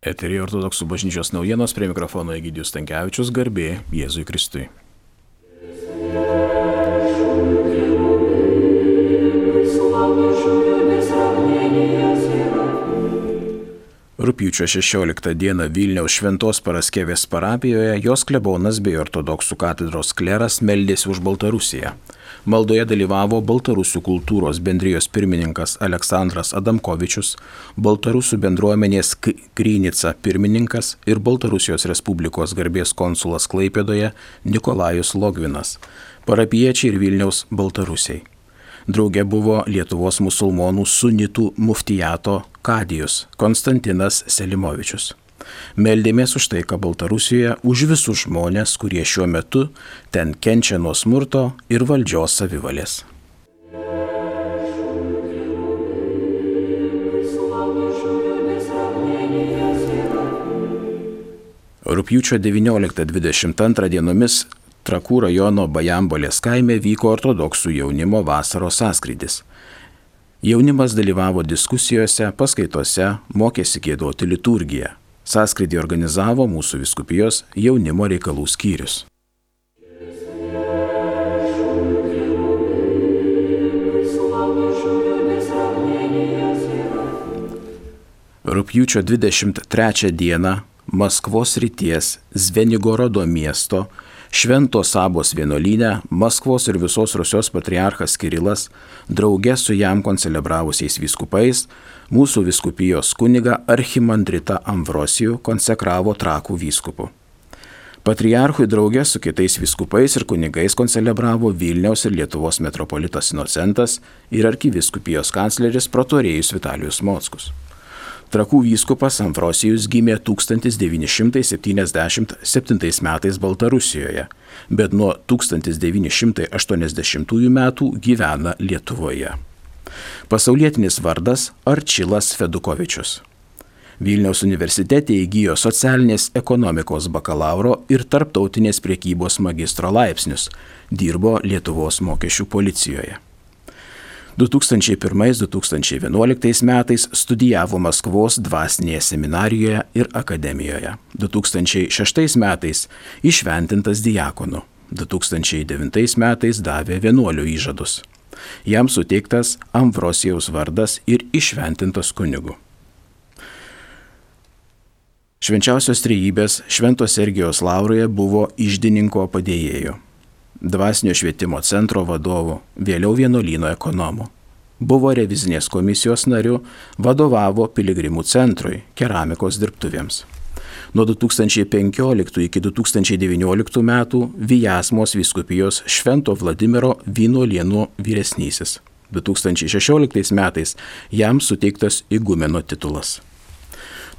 Eterija ortodoksų bažnyčios naujienos prie mikrofono Egidijus Tankievičius garbė Jėzui Kristui. Rūpiučio 16 dieną Vilniaus Šventos Paraskevės parapijoje jos klebonas bei ortodoksų katedros kleras meldėsi už Baltarusiją. Maldoje dalyvavo Baltarusių kultūros bendrijos pirmininkas Aleksandras Adamkovičius, Baltarusių bendruomenės Krynica pirmininkas ir Baltarusijos Respublikos garbės konsulas Klaipėdoje Nikolajus Logvinas, parapiečiai ir Vilniaus Baltarusiai. Drauge buvo Lietuvos musulmonų sunitų muftijato Kadijus Konstantinas Selimovičius. Meldėmės už taiką Baltarusijoje, už visus žmonės, kurie šiuo metu ten kenčia nuo smurto ir valdžios savivalės. Rūpjūčio 19-22 dienomis Trakų rajono Bajambolės kaime vyko ortodoksų jaunimo vasaros sąskrydis. Jaunimas dalyvavo diskusijose, paskaitose, mokėsi gėdoti liturgiją. Sąskrydį organizavo mūsų viskupijos jaunimo reikalų skyrius. Rūpjūčio 23 dieną Maskvos ryties Zvenigorodo miesto Švento Sabos vienuolynę Maskvos ir visos Rusijos patriarchas Kirilas, drauge su jam koncelebravusiais vyskupais, mūsų viskupijos kuniga Archimandrita Amvrosijų konsekravo trakų vyskupu. Patriarchui draugė su kitais viskupais ir kunigais koncelebravo Vilniaus ir Lietuvos metropolitas Inocentas ir arkiviskupijos kancleris protorėjus Vitalijus Mockus. Trakų vyskupas Amfrosijus gimė 1977 metais Baltarusijoje, bet nuo 1980 metų gyvena Lietuvoje. Pasaulietinis vardas Arčilas Fedukovičius. Vilniaus universitete įgyjo socialinės ekonomikos bakalauro ir tarptautinės priekybos magistro laipsnius, dirbo Lietuvos mokesčių policijoje. 2001-2011 metais studijavo Maskvos dvasinėje seminarijoje ir akademijoje. 2006 metais išventintas diakonu. 2009 metais davė vienuolių įžadus. Jam suteiktas Amvrosijaus vardas ir išventintas kunigu. Švenčiausios trejybės Šventos Sergijos Lauroje buvo išdininko padėjėjo dvasinio švietimo centro vadovu, vėliau vienuolyno ekonomu. Buvo revizinės komisijos nariu, vadovavo piligrimų centrui, keramikos dirbtuvėms. Nuo 2015 iki 2019 metų Vijasmos viskupijos Švento Vladimiro vynuolienų vyresnysis. 2016 metais jam suteiktas įgumeno titulas.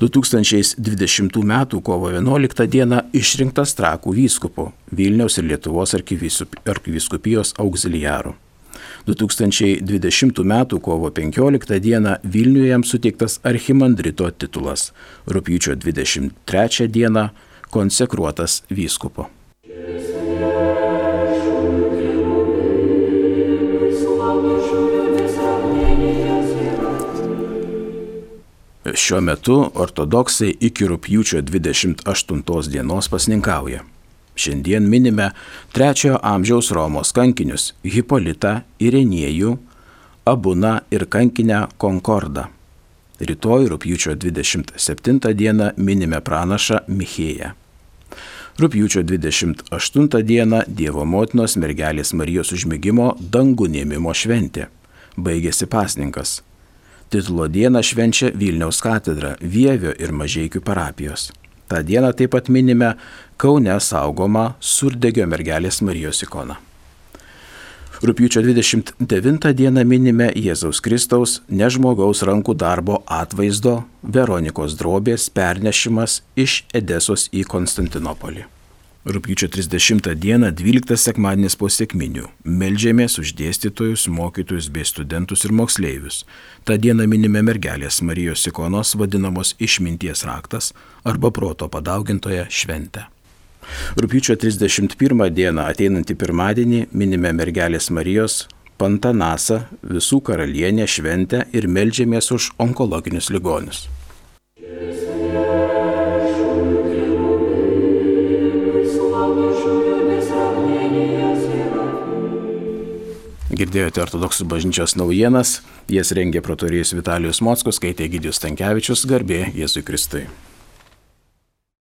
2020 m. kovo 11 d. išrinktas Trakų vyskupu Vilniaus ir Lietuvos arkivyskupijos auxiliaru. 2020 m. kovo 15 d. Vilniuje jam suteiktas archimandrito titulas, rūpjūčio 23 d. konsekruotas vyskupu. Šiuo metu ortodoksai iki rūpjūčio 28 dienos pasninkauja. Šiandien minime trečiojo amžiaus Romos kankinius Hipolitą, Irenėjų, Abuną ir kankinę Konkordą. Rytoj rūpjūčio 27 dieną minime pranašą Michėją. Rūpjūčio 28 dieną Dievo motinos mergelės Marijos užmygimo dangų nėmimo šventė. Baigėsi pasninkas Titulo dieną švenčia Vilniaus katedra, Vievio ir Mažiekių parapijos. Ta diena taip pat minime Kaune saugoma Surdegio mergelės Marijos ikona. Rūpiučio 29 dieną minime Jėzaus Kristaus nežmogaus rankų darbo atvaizdo Veronikos drobės pernešimas iš Edesos į Konstantinopolį. Rūpiučio 30 dieną 12 sekmadienis po sėkminių. Meldžiamės už dėstytojus, mokytojus bei studentus ir moksleivius. Ta diena minime mergelės Marijos ikonos vadinamos išminties raktas arba proto padaugintoje šventę. Rūpiučio 31 dieną ateinantį pirmadienį minime mergelės Marijos Pantanasą, visų karalienę šventę ir meldžiamės už onkologinius ligonius. Girdėjote ortodoksų bažnyčios naujienas, jas rengė protorijus Vitalijus Mockus, skaitė Gidijus Tankievičius, garbė Jėzui Kristui.